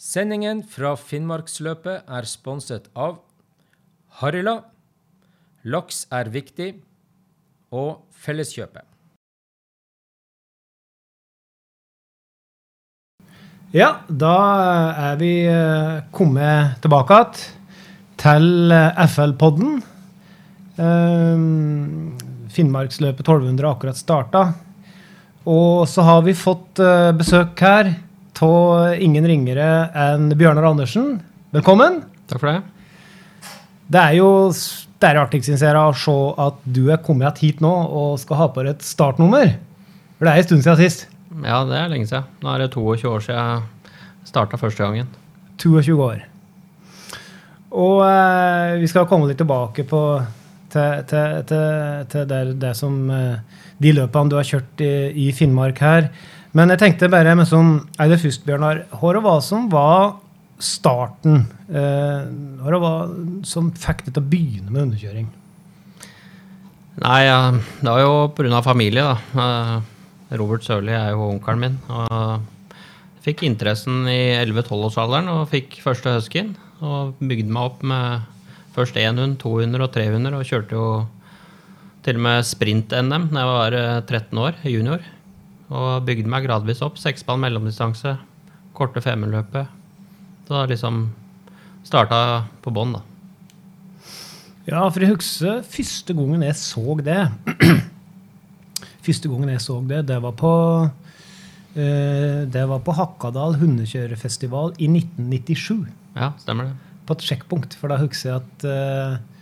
Sendingen fra Finnmarksløpet er sponset av Harila, Laks er viktig og Felleskjøpet. Ja, da er vi eh, kommet tilbake igjen til eh, FL-podden. Um, Finnmarksløpet 1200 har akkurat starta. Og så har vi fått besøk her av ingen ringere enn Bjørnar Andersen. Velkommen. Takk for det. Det er jo det er artig synes jeg, å se at du er kommet hit nå og skal ha på deg et startnummer. For det er en stund siden sist. Ja, det er lenge siden. Nå er det 22 år siden jeg starta første gangen. 22 år. Og eh, vi skal komme litt tilbake på, til, til, til, til det, det, som eh, de løpene du har kjørt i, i Finnmark her. Men jeg tenkte bare med sånn, det først, Bjørnar, hva som var starten? Eh, hva var som fikk deg til å begynne med underkjøring? Nei, det var jo pga. familie, da. Eh, Robert Sørli er jo onkelen min. og Fikk interessen i 11-12-årsalderen og fikk første huskyen. Og bygde meg opp med først én hund, to hunder og tre hunder. Og kjørte jo til og med sprint-NM da jeg var 13 eh, år, junior. Og bygde meg gradvis opp. Sekspann mellomdistanse, korte femmerløpet. Så da liksom starta på bånn, da. Ja, for jeg husker første gangen jeg så det Første gangen jeg så det, det var på uh, det var på Hakkadal hundekjørefestival i 1997. Ja, stemmer det. På et sjekkpunkt. For da husker jeg at uh,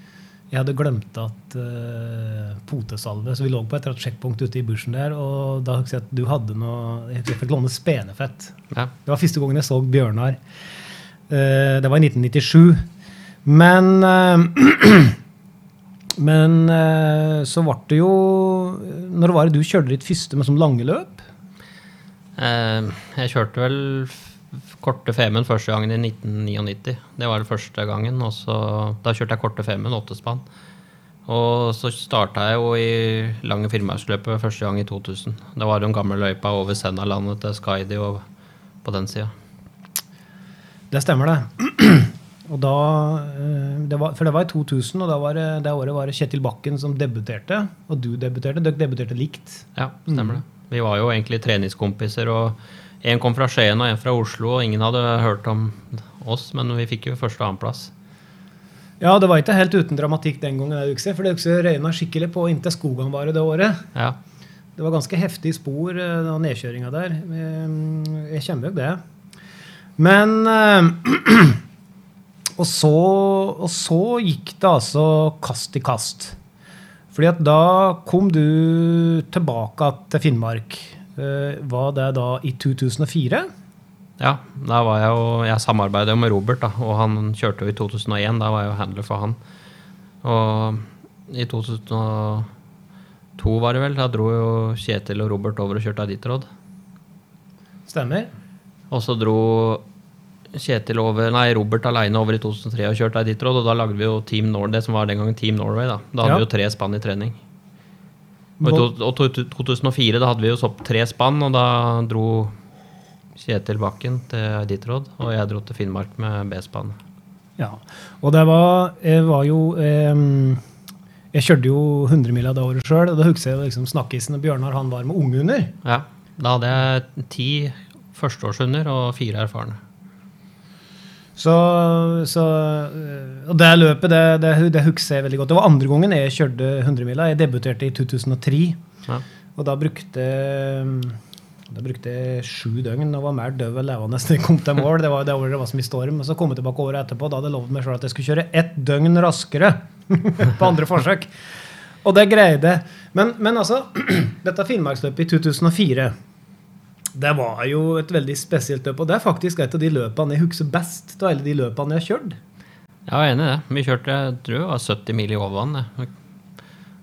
jeg hadde glemt at uh, potesalve Så vi lå på et sjekkpunkt ute i bushen der, og da husker jeg at du hadde noe Jeg fikk låne spenefett. Ja. Det var første gangen jeg så Bjørnar. Uh, det var i 1997. Men uh, Men så ble det jo Når var det du kjørte ditt første med sånn lange løp? jeg kjørte vel korte Femund første gangen i 1999. Det var den første gangen. og så, Da kjørte jeg korte Femund, åttespann. Og så starta jeg jo i lange firmahusløpet første gang i 2000. Det var den gamle løypa over Sennalandet til Skaidi og på den sida. Det stemmer, det. Og da, eh, det var, for det var i 2000, og da var det, det året var det Kjetil Bakken som debuterte. Og du debuterte. Dere debuterte likt. Ja, stemmer mm. det. Vi var jo egentlig treningskompiser. og en kom fra Skien og en fra Oslo, og ingen hadde hørt om oss, men vi fikk jo første og annenplass. Ja, det var ikke helt uten dramatikk den gangen, for det røyna skikkelig på inntil skogene bare det året. Ja. Det var ganske heftig spor, av den nedkjøringa der. Eh, jeg kjenner jo det. Men eh, og så, og så gikk det altså kast i kast. Fordi at da kom du tilbake til Finnmark. Eh, var det da i 2004? Ja, da var jeg jo Jeg samarbeidet jo med Robert, da, og han kjørte jo i 2001. Da var jeg jo handler for han. Og i 2002 var det vel, da dro jo Kjetil og Robert over og kjørte Aditrod. Stemmer. Og så dro Kjetil over, nei, Robert alene over i 2003 og kjørte Aditrod, og da lagde vi jo Team Norway, det som var den gangen Team Norway. Da Da hadde ja. vi jo tre spann i trening. Og i 2004 da hadde vi jo sopp tre spann, og da dro Kjetil Bakken til Editrod, og jeg dro til Finnmark med B-spann. Ja, og det var Jeg var jo eh, Jeg kjørte jo 100-mila det året sjøl, og da husker jeg liksom snakkisen og Bjørnar han var med unghunder. Ja, da hadde jeg ti førsteårshunder og fire erfarne. Så, så, og det løpet det, det, det husker jeg veldig godt. Det var andre gangen jeg kjørte 100-mila. Jeg debuterte i 2003. Ja. Og da brukte da brukte jeg sju døgn og var mer død enn levende da jeg kom til mål. Det var det året det var så mye storm. Og så kom jeg tilbake året etterpå. Da hadde jeg lovd meg sjøl at jeg skulle kjøre ett døgn raskere på andre forsøk. Og det greide jeg. Men, men altså, dette Finnmarksløpet i 2004 det var jo et veldig spesielt løp. Og det er faktisk et av de løpene jeg husker best av alle de løpene jeg har kjørt. Jeg er enig i det. Vi kjørte jeg tror det var 70 mil i overvann.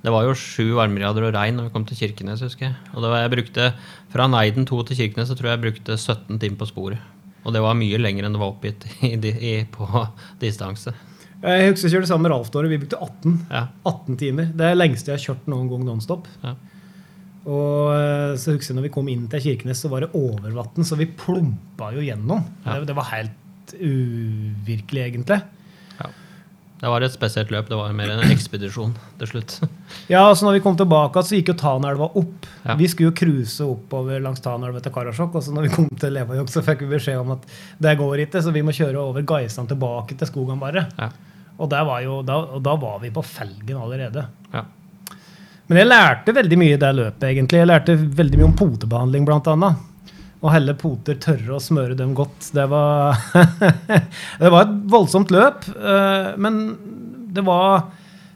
Det var jo sju varmegrader og regn når vi kom til Kirkenes, husker jeg. Og det var, jeg brukte, Fra Neiden 2 til Kirkenes så tror jeg jeg brukte 17 timer på sporet. Og det var mye lenger enn det var oppgitt i, i, på distanse. Jeg husker jeg kjørte sammen med Ralf Dåre. Vi brukte 18, ja. 18 timer. Det er lengste jeg har kjørt noen gang nonstop. Ja. Og eh, så husker jeg når vi kom inn til Kirkenes, så var det overvann, så vi plumpa jo gjennom. Ja. Det, det, var helt uvirkelig, egentlig. Ja. Det var et spesielt løp. Det var mer en ekspedisjon til slutt. Ja, så når vi kom tilbake, så gikk jo Tanelva opp. Ja. Vi skulle jo cruise oppover langs Tanelva til Karasjok. Og så når vi kom til Levajok, så fikk vi beskjed om at det går ikke, så vi må kjøre over Gaisan tilbake til skogen bare. Ja. Og, jo, da, og da var vi på felgen allerede. Ja. Men jeg lærte veldig mye i det løpet, egentlig. Jeg lærte veldig mye om potebehandling, annet. Å helle poter tørre og smøre dem godt. Det var, det var et voldsomt løp, eh, men det var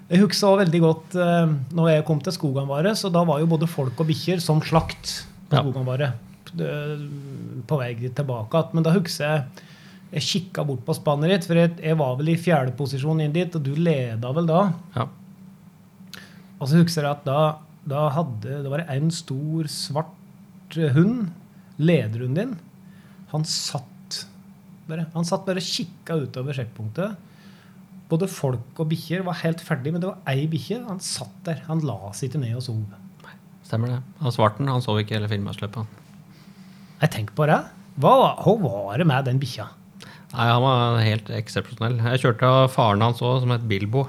Jeg husker veldig godt eh, når jeg kom til Skoganvare, så da var jo både folk og bikkjer som slakt på Ja. Skoganvare. Det- På vei tilbake igjen. Men da husker jeg jeg kikka bort på spannet ditt, for jeg, jeg var vel i fjerdeposisjon inn dit, og du leda vel da. Ja. Og så husker jeg at da, da hadde Det var en stor, svart hund, lederhunden din. Han satt bare Han satt bare og kikka utover sjekkpunktet. Både folk og bikkjer var helt ferdig, men det var ei bikkje. Han satt der. Han la seg ikke ned og sov. Stemmer det. Han Svarten han sov ikke hele filmavsløpet. Jeg tenker på det. Hva, hva var det med den bikkja? Nei, Han var helt eksepsjonell. Jeg kjørte av faren hans òg, som het Bilbo.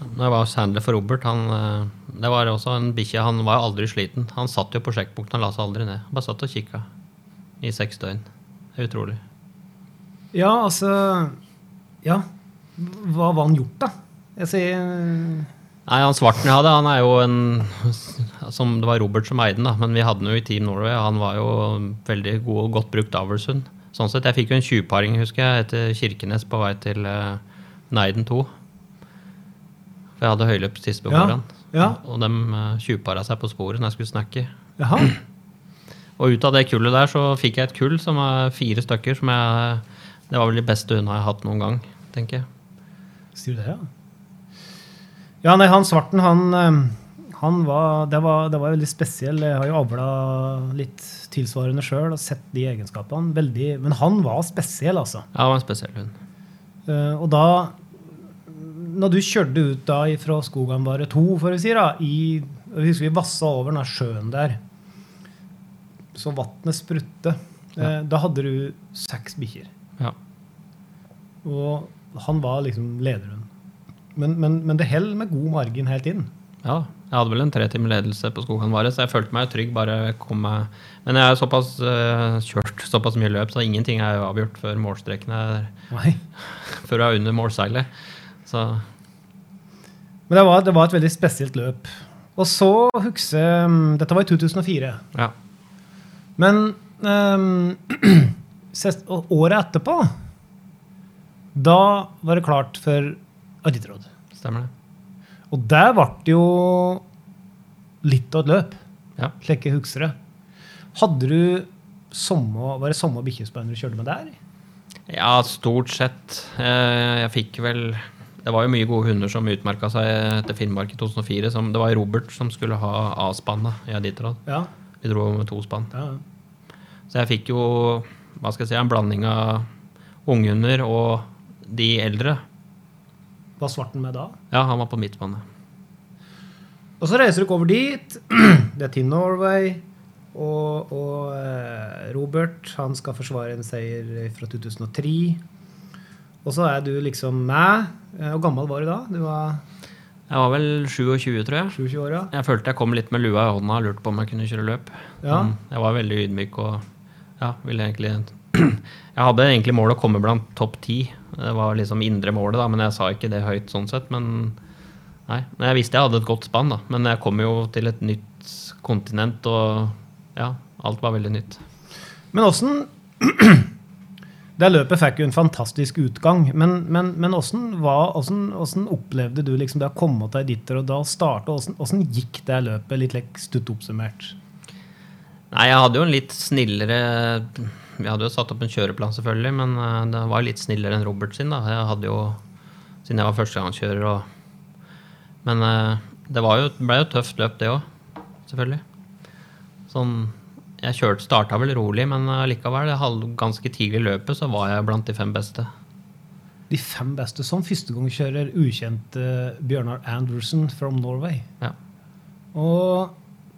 Når jeg var hos handler for Robert, han, eh, det var også en bikkje. Han var aldri sliten. Han satt jo på sjekkpunkten, han la seg aldri ned. Bare satt og kikka i seks døgn. Er utrolig. Ja, altså Ja. Hva var han gjort, da? Jeg sier Nei, han svarten jeg hadde, han er jo en som Det var Robert som eide den, da, men vi hadde den jo i Team Norway. Han var jo veldig god og godt brukt avlshund. Sånn sett, Jeg fikk jo en tjuvparing, husker jeg, etter Kirkenes på vei til uh, Neiden 2. For jeg hadde høyløp sist på Ja, morgenen. ja. Og de uh, tjuvpara seg på sporet når jeg skulle snakke. Jaha. Og ut av det kullet der så fikk jeg et kull som er fire stykker. som jeg, Det var vel de beste hundene jeg har hatt noen gang, tenker jeg. Sier du det, ja? Ja, nei, han svarten, han, eh, han var det, var det var veldig spesiell. Jeg har jo avla litt tilsvarende sjøl og sett de egenskapene. Veldig, men han var spesiell, altså. Ja, han var en spesiell hund. Eh, og da Når du kjørte ut da fra Skoganvare 2, for å si, da, i, jeg husker vi vassa over den sjøen der, så vannet sprutte. Ja. Da hadde du seks bikkjer. Ja. Og han var liksom lederen. Men, men, men det holder med god margin helt inn. Ja, jeg hadde vel en tre timer ledelse på Skogan Vare, så jeg følte meg trygg. bare kom meg... Men jeg har såpass uh, kjørt såpass mye løp, så ingenting er jo avgjort før målstreken er Nei. før jeg er under målseilet. Så Men det var, det var et veldig spesielt løp. Og så husker mm, Dette var i 2004. ja. Men um, året etterpå Da var det klart for Aritrod. Stemmer det. Og der ble det jo litt av et løp, Ja. slik jeg husker det. Hadde du samme, Var det samme bikkjespanner du kjørte med der? Ja, stort sett. Eh, Jeg fikk vel Det var jo mye gode hunder som utmerka seg etter Finnmark i 2004. Som, det var Robert som skulle ha A-spannet i Aditrad. Ja. Vi dro med to spann. ja. Så jeg fikk jo hva skal jeg si, en blanding av unghunder og de eldre. Var svarten med da? Ja, han var på midtbane. Og så reiser dere over dit. Det er til Norway. Og, og eh, Robert han skal forsvare en seier fra 2003. Og så er du liksom med. Eh, Hvor gammel var du da? Du var Jeg var vel 27, tror jeg. 27 år, ja. Jeg følte jeg kom litt med lua i hånda og lurte på om jeg kunne kjøre løp. Ja. Jeg var veldig ydmyk og ja, ville egentlig Jeg hadde egentlig mål å komme blant topp ti. Det var liksom indre målet, da, men jeg sa ikke det høyt sånn sett. Men nei. Jeg visste jeg hadde et godt spann, da. Men jeg kom jo til et nytt kontinent, og ja, alt var veldig nytt. Men åssen Det løpet fikk jo en fantastisk utgang. Men, men, men hvordan, var- hvordan, hvordan, opplevde du liksom det å komme til dit og da starte? Hvordan, hvordan gikk det løpet, litt like stutt oppsummert? Nei, jeg hadde jo en litt snillere Vi hadde jo satt opp en kjøreplan, selvfølgelig, men eh, det var litt snillere enn Robert sin. da. Jeg hadde jo, Siden jeg var førstegangskjører og Men eh, det jo, ble jo et tøft løp, det òg. Selvfølgelig. Sånn Jeg kjørte, starta vel rolig, men likevel, ganske tidlig i løpet så var jeg blant de fem beste. De fem beste som førstegangskjører ukjent uh, Bjørnar Andersen from Norway. Ja. Og,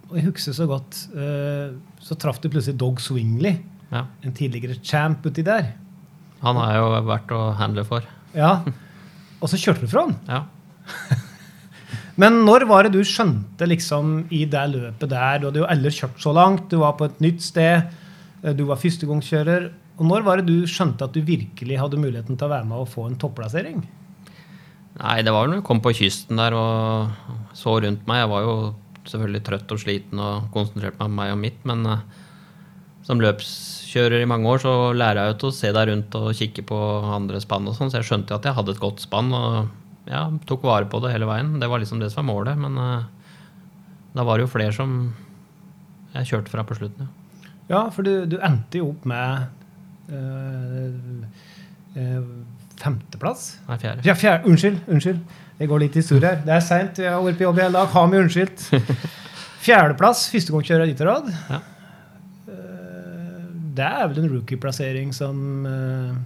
og jeg husker så godt eh, Så traff du plutselig Dog Swingley, ja. en tidligere champ uti der. Han har jo vært å handle for. Ja. Og så kjørte du fra han. Ja. Men når var det du skjønte liksom i det løpet der? Du hadde jo aldri kjørt så langt, du var på et nytt sted, eh, du var førstegangskjører. Og når var det du skjønte at du virkelig hadde muligheten til å være med og få en topplassering? Nei, det var når jeg kom på kysten der og så rundt meg. Jeg var jo selvfølgelig trøtt og sliten og konsentrert meg om meg og mitt, men eh, som løpskjører i mange år så lærer jeg jo til å se deg rundt og kikke på andre spann og sånn, så jeg skjønte jo at jeg hadde et godt spann og ja, tok vare på det hele veien. Det var liksom det som var målet, men uh, da var det jo flere som jeg kjørte fra på slutten, ja. Ja, for du, du endte jo opp med uh, uh, femteplass. Nei, fjerde. Ja, fjerde. Unnskyld. unnskyld. Jeg går litt i surr her. Det er seint. Jeg har vært på jobb i hele dag. Har meg unnskyldt. Fjerdeplass. første gang kjører råd. Ja. Eh, Det er vel en rookie-plassering som, eh,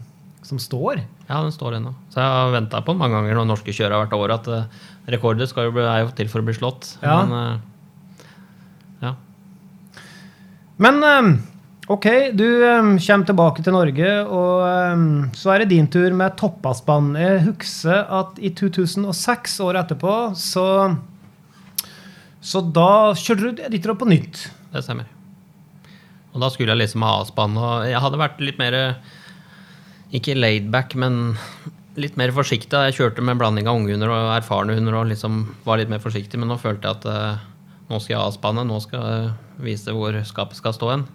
som står. Ja, den står ennå. Så jeg har venta på den mange ganger når norske kjørere hvert år. at uh, rekorder skal jo bli, er jo til for å bli slått. Ja. Men uh, ja. Men um, OK, du um, kommer tilbake til Norge, og um, så er det din tur med toppaspann. Jeg husker at i 2006, året etterpå, så Så da kjørte du ditt råd på nytt. Det stemmer. Og da skulle jeg liksom ha A-spann. Og jeg hadde vært litt mer Ikke laidback, men litt mer forsiktig. Jeg kjørte med blanding av ungehunder og erfarne hunder og liksom var litt mer forsiktig. Men nå følte jeg at uh, nå skal jeg ha A-spannet. Nå skal jeg vise hvor skapet skal stå hen.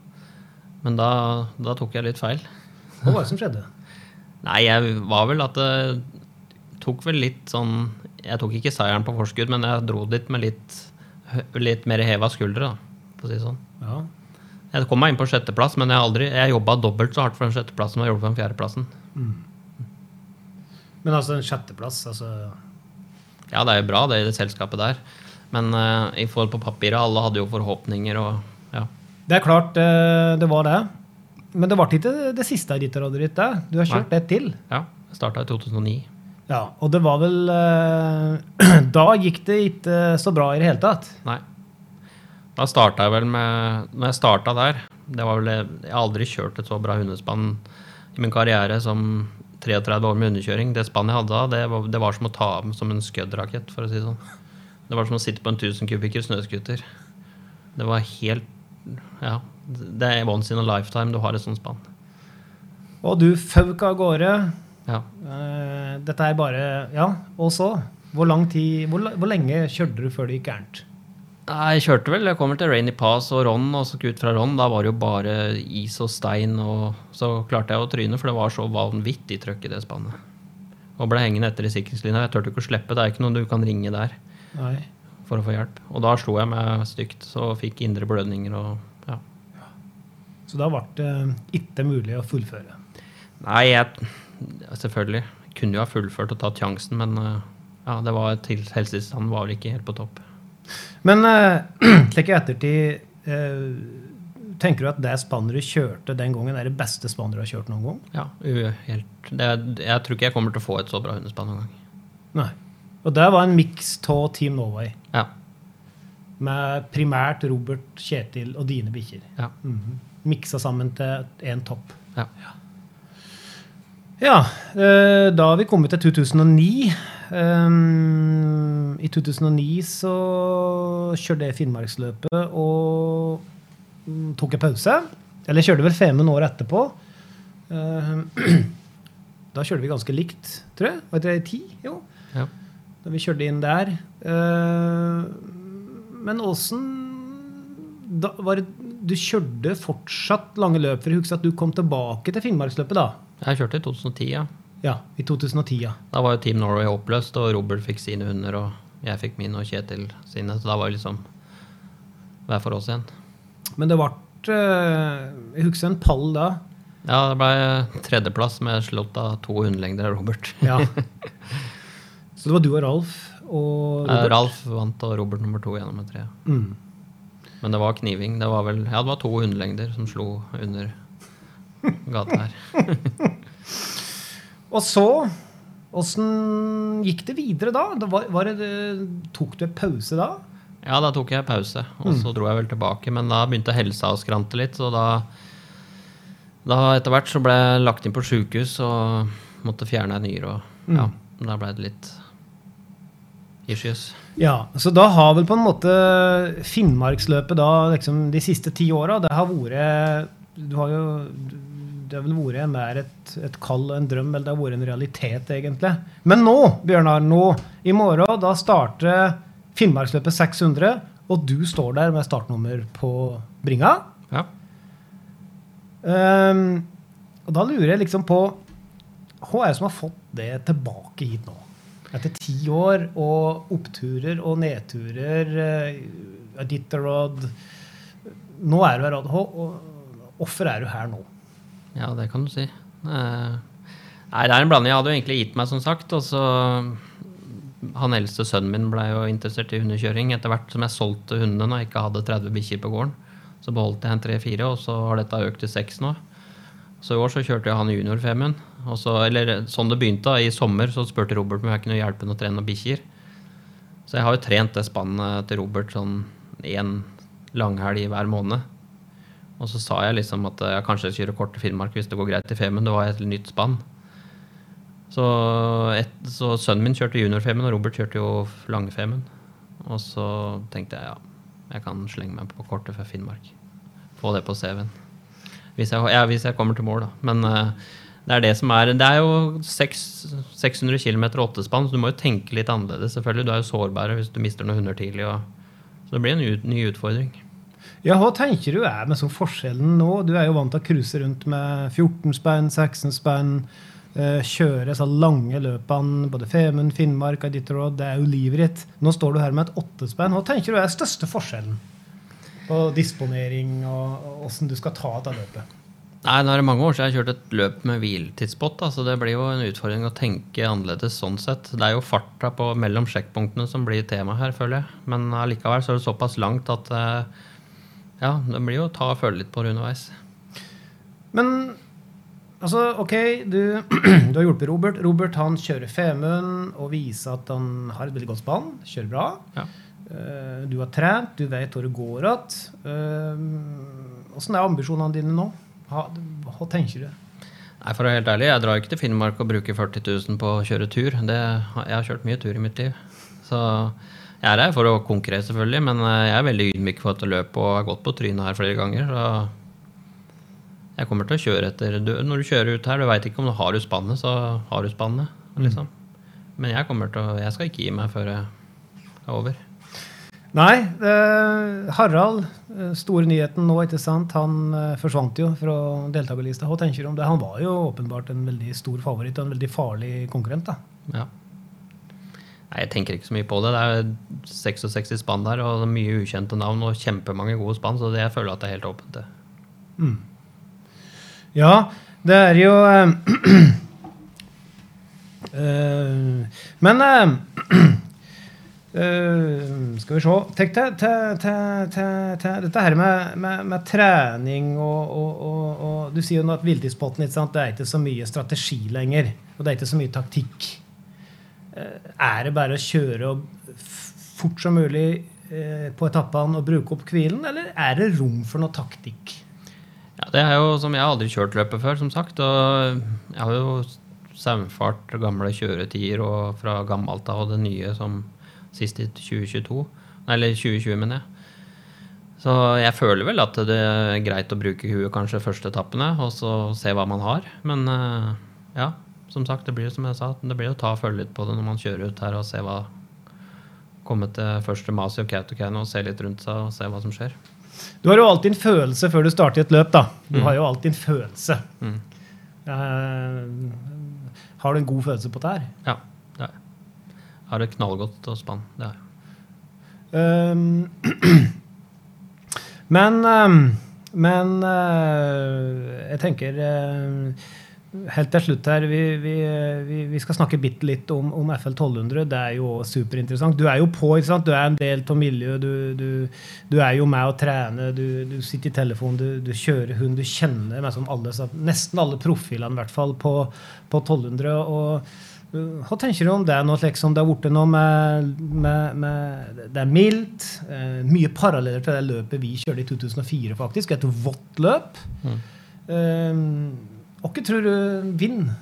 Men da, da tok jeg litt feil. Hva var det som skjedde? Nei, jeg var vel at det tok vel litt sånn Jeg tok ikke seieren på forskudd, men jeg dro dit med litt, litt mer heva skuldre, da, for å si det sånn. Ja. Jeg kom meg inn på sjetteplass, men jeg, aldri, jeg jobba dobbelt så hardt for den sjetteplassen som jeg gjorde for den fjerdeplassen. Men altså en sjetteplass, altså Ja, det er jo bra, det i det selskapet der. Men uh, i forhold på papiret, alle hadde jo forhåpninger og ja. Det er klart, uh, det var det. Men det ble ikke det siste ritterrådet ditt. det. Du har kjørt Nei. ett til. ja jeg starta i 2009. Ja, Og det var vel uh, Da gikk det ikke så bra i det hele tatt. Nei. Da starta jeg vel med Når jeg starta der det var vel, Jeg har aldri kjørt et så bra hundespann i min karriere som 33 år med hundekjøring. Det spannet jeg hadde da, det var, det var som å ta av som en Scud-rakett, for å si det sånn. Det var som å sitte på en 1000 kubikker snøscooter. Det var helt Ja. Det er once in a lifetime du har et sånt spann. Og du føk av gårde. Ja. Eh, dette er bare Ja, og så? Hvor lang tid Hvor, hvor lenge kjørte du før det gikk gærent? Nei, Jeg kjørte vel. Jeg kommer til Rainy Pass og Ron, og så ut fra Ron. Da var det jo bare is og stein, og så klarte jeg å tryne, for det var så vanvittig trøkk i det spannet. Og ble hengende etter i sikkerhetslinja. Jeg turte ikke å slippe. Det er ikke noen du kan ringe der Nei. for å få hjelp. Og da slo jeg meg stygt, så fikk indre blødninger og ja. Så da ble det ikke mulig å fullføre. Nei, jeg Selvfølgelig. Kunne jo ha fullført og tatt sjansen, men eh, ja, det var til helsetilstanden var vel ikke helt på topp. Men eh, slik i ettertid eh, Tenker du at det spanneret kjørte den gangen, er det beste spanneret du har kjørt noen gang? Ja, helt, det, jeg tror ikke jeg kommer til å få et så bra hundespann noen gang. Nei. Og det var en miks av Team Norway. Ja. Med primært Robert, Kjetil og dine bikkjer. Ja. Mhm. Miksa sammen til én topp. ja. Ja, eh, da har vi kommet til 2009. Um, I 2009 så kjørte jeg Finnmarksløpet og tok en pause. Eller jeg kjørte vel Femund året etterpå. Um, da kjørte vi ganske likt, tror jeg. Var det ti? Jo. Ja. Da vi kjørte inn der. Uh, men åssen da var det, Du kjørte fortsatt lange løp, for jeg husker at du kom tilbake til Finnmarksløpet da. Jeg kjørte i 2010, ja. Ja, i 2010. ja. Da var jo Team Norway oppløst, og Robert fikk sine hunder, og jeg fikk min og Kjetil sine. Så da var det liksom hver for oss igjen. Men det ble eh, Jeg husker en pall da. Ja, det ble tredjeplass med slått av to hundelengder av Robert. Ja. Så det var du og Ralf og Eh, Robert. Ralf vant, og Robert nummer to gjennom et tre. Mm. Men det var kniving. Det var vel, ja, det var to hundelengder som slo under gata her. Og så Åssen gikk det videre da? Det var, var det, tok du en pause da? Ja, da tok jeg pause, og så dro jeg vel tilbake. Men da begynte helsa å skrante litt, så da Da etter hvert så ble jeg lagt inn på sjukehus og måtte fjerne ei nyre. Og ja, da ble det litt issues. Ja, Så da har vel på en måte Finnmarksløpet da liksom de siste ti åra Det har vært Du har jo det har vel vært mer et, et kall og en drøm, eller det har vært en realitet, egentlig. Men nå, Bjørnar, nå i morgen, da starter Finnmarksløpet 600, og du står der med startnummer på bringa. Ja. Um, og da lurer jeg liksom på Hva er det som har fått det tilbake hit nå? Etter ti år og oppturer og nedturer, uh, Iditarod Nå er du her, og hvorfor er du her nå? Ja, det kan du si. Eh, nei, det er en blanding. Jeg hadde jo egentlig gitt meg, som sagt. Og så Han eldste sønnen min ble jo interessert i hundekjøring. Etter hvert som jeg solgte hundene og ikke hadde 30 bikkjer på gården, så beholdt jeg en tre-fire, og så har dette økt til seks nå. Så i år så kjørte jeg han junior-Femund. Eller sånn det begynte, i sommer så spurte Robert om jeg kunne hjelpe ham å trene noen bikkjer. Så jeg har jo trent det spannet til Robert sånn én langhelg hver måned. Og så sa jeg liksom at jeg kanskje kjører kort til Finnmark hvis det går greit i Femund. Det var et nytt spann. Så, et, så, sønnen min kjørte junior-Femund, og Robert kjørte jo lange-Femund. Og så tenkte jeg ja, jeg kan slenge meg på kortet for Finnmark. Få det på CV-en. Hvis, ja, hvis, jeg kommer til mål, da. Men uh, det er det som er Det er jo 6, 600 km åttespann, så du må jo tenke litt annerledes, selvfølgelig. Du er jo sårbar hvis du mister noen hunder tidlig. Og, så det blir en ut, ny utfordring. Ja, Hva tenker du er med sånn forskjellen nå? Du er jo vant til å cruise rundt med 14 spenn, 16 spenn. Uh, kjøre så lange løpene, både Femund, Finnmark, Iditarod. Det er jo livet ditt. Nå står du her med et åttespenn. Hva tenker du er største forskjellen på disponering og åssen du skal ta av løpet? Nei, Nå er det mange år siden jeg har kjørt et løp med hviletidspott. så Det blir jo en utfordring å tenke annerledes sånn sett. Det er jo farta på mellom sjekkpunktene som blir tema her, føler jeg. Men allikevel så er det såpass langt at uh, ja, det blir jo å ta og føle litt på det underveis. Men altså, OK, du, du har hjulpet Robert. Robert han kjører Femund og viser at han har et veldig godt spann. Kjører bra. Ja. Uh, du har trent, du vet hvor det går igjen. Åssen uh, er ambisjonene dine nå? Hva, hva tenker du? Nei, For å være helt ærlig, jeg drar ikke til Finnmark og bruker 40 000 på å kjøre tur. Det, jeg har kjørt mye tur i mitt liv. Så jeg er her for å konkurrere, selvfølgelig, men eh, jeg er veldig ydmyk for dette løpet og har gått på trynet her flere ganger. Så jeg kommer til å kjøre etter Når du kjører ut her, du veit ikke om du har du spannet, så har du spannet. Liksom. Men jeg, kommer til å, jeg skal ikke gi meg før jeg er over. Nei. Eh, Harald, store nyheten nå, ikke sant? Han eh, forsvant jo fra deltakerlista. Hva tenker du om det? Han var jo åpenbart en veldig stor favoritt og en veldig farlig konkurrent. da. Ja. Nei, Jeg tenker ikke så mye på det. Det er 66 spann der, og mye ukjente navn og kjempemange gode spann, så det jeg føler at det er helt åpent. det. Mm. Ja, det er jo uh, Men uh, skal vi se Tenk til, dette her med, med, med trening og, og, og, og, Du sier jo nå at villtidspotten det er ikke så mye strategi lenger. Og det er ikke så mye taktikk. Eh, er det bare å kjøre fort som mulig eh, på etappene og bruke opp hvilen, eller er det rom for noe taktikk? Ja, det er jo som Jeg har aldri kjørt løpet før, som sagt. Og jeg har jo saumfart gamle kjøretider og fra gammelt av og det nye som sist i 2022. Eller 2020, mener jeg. Så jeg føler vel at det er greit å bruke huet kanskje første etappene, og så se hva man har. Men eh, ja, som sagt, det blir som jeg sa, det blir å ta og følge litt på det når man kjører ut her og se hva Komme til første Masi og Kautokeino og se litt rundt seg og se hva som skjer. Du har jo alltid en følelse før du starter et løp. da. Du mm. har jo alltid en følelse. Mm. Uh, har du en god følelse på det her? Ja, det har jeg. Jeg har det knallgodt og spann. Det har jeg. Um, men um, men uh, jeg tenker uh, Helt til slutt her, vi, vi, vi skal snakke bitte litt om, om, FL 1200. Det er jo superinteressant. Du er jo på, ikke sant? du er en del av miljøet. Du, du, du, er jo med å trene. Du, du sitter i telefonen, du, kjører hund. Du kjenner alle, nesten alle profilene i hvert fall på, på 1200. og uh, hva tenker du om det nå, liksom, det har blitt noe med, med, med, Det er mildt. Eh, mye paralleller til det løpet vi kjørte i 2004, faktisk. Et vått løp. Mm. Hvem tror du vinner?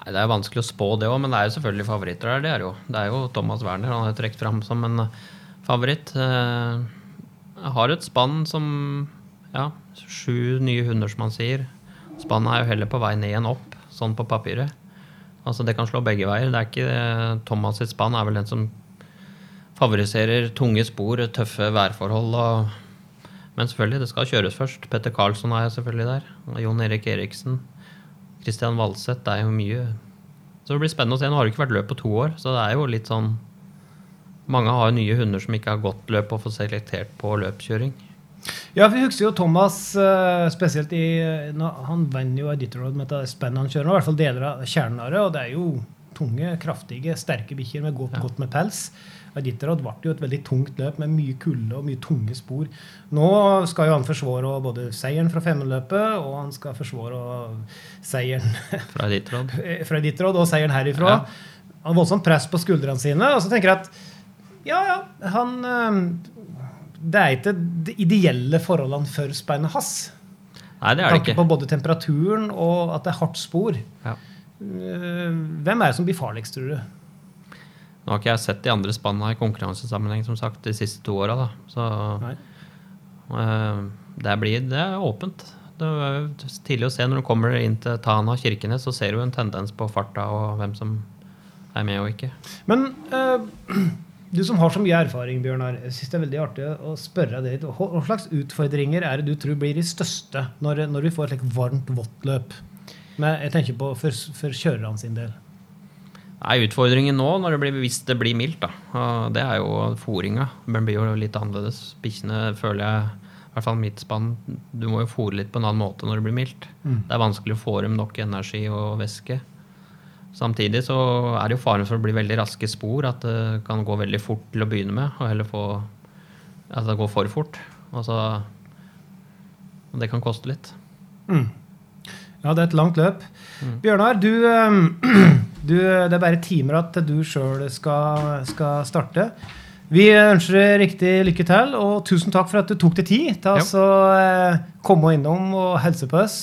Nei, Det er vanskelig å spå det òg, men det er jo selvfølgelig favoritter der. Det er jo, det er jo Thomas Werner. Han er trukket fram som en favoritt. Jeg har et spann som Ja, sju nye hunder, som han sier. Spannet er jo heller på vei ned enn opp, sånn på papiret. Altså Det kan slå begge veier. Det er ikke Thomas sitt spann er vel den som favoriserer tunge spor, tøffe værforhold. Og, men selvfølgelig, det skal kjøres først. Petter Karlsson er selvfølgelig der. Jon Erik Eriksen. Christian Valseth. Det er jo mye Så det blir spennende å se. Nå har det ikke vært løp på to år, så det er jo litt sånn Mange har jo nye hunder som ikke har gått løp og får selektert på løpskjøring. Ja, vi husker jo Thomas uh, spesielt i Han vant jo Editorroad med det spennet han kjører nå, i hvert fall deler av kjernen av det, Og det er jo tunge, kraftige, sterke bikkjer med godt, ja. godt med pels. Editorroad ble jo et veldig tungt løp med mye kulde og mye tunge spor. Nå skal jo han forsvare både seieren fra femmeløpet og han skal forsvare seieren fra fra Editorroad og seieren herifra. Ja. Han har voldsomt press på skuldrene sine. Og så tenker jeg at ja, ja, han uh, det er ikke de ideelle forholdene for speinet hans. Nei, det er det ikke. På både temperaturen og at det er hardt spor. Ja. Eh, hvem er det som blir farligst, tror du? Nå har ikke jeg sett de andre spannene i konkurransesammenheng som sagt, de siste to åra. Så uh, det, blir, det er åpent. Det er tidlig å se når du kommer inn til Tana Kirkenes, så ser du en tendens på farta og hvem som er med og ikke. Men uh, du som har så mye erfaring, Bjørnar, jeg synes det er veldig artig å spørre deg litt. Hva slags utfordringer er det du tror blir de største når, når vi får et like varmt, vått løp? Men jeg tenker på for, for kjørerne sin del. Nei, Utfordringen nå, når det blir, hvis det blir mildt, da, det er jo fôringa. Den blir jo litt annerledes. Bikkjene føler jeg i hvert fall mitt spann, Du må jo fôre litt på en annen måte når det blir mildt. Mm. Det er vanskelig å få dem nok energi og væske. Samtidig så er det jo faren for å bli veldig raske spor, at det kan gå veldig fort til å begynne med, og heller få At det går for fort. Altså, det kan koste litt. Mm. Ja, det er et langt løp. Mm. Bjørnar, du, du, det er bare timer at du sjøl skal, skal, starte. Vi ønsker deg riktig lykke til, og tusen takk for at du tok deg tid til å eh, komme innom og helse på oss.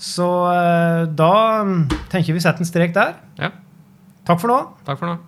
Så eh, da tenker vi setter en strek der. Ja. Takk for nå. Takk for nå.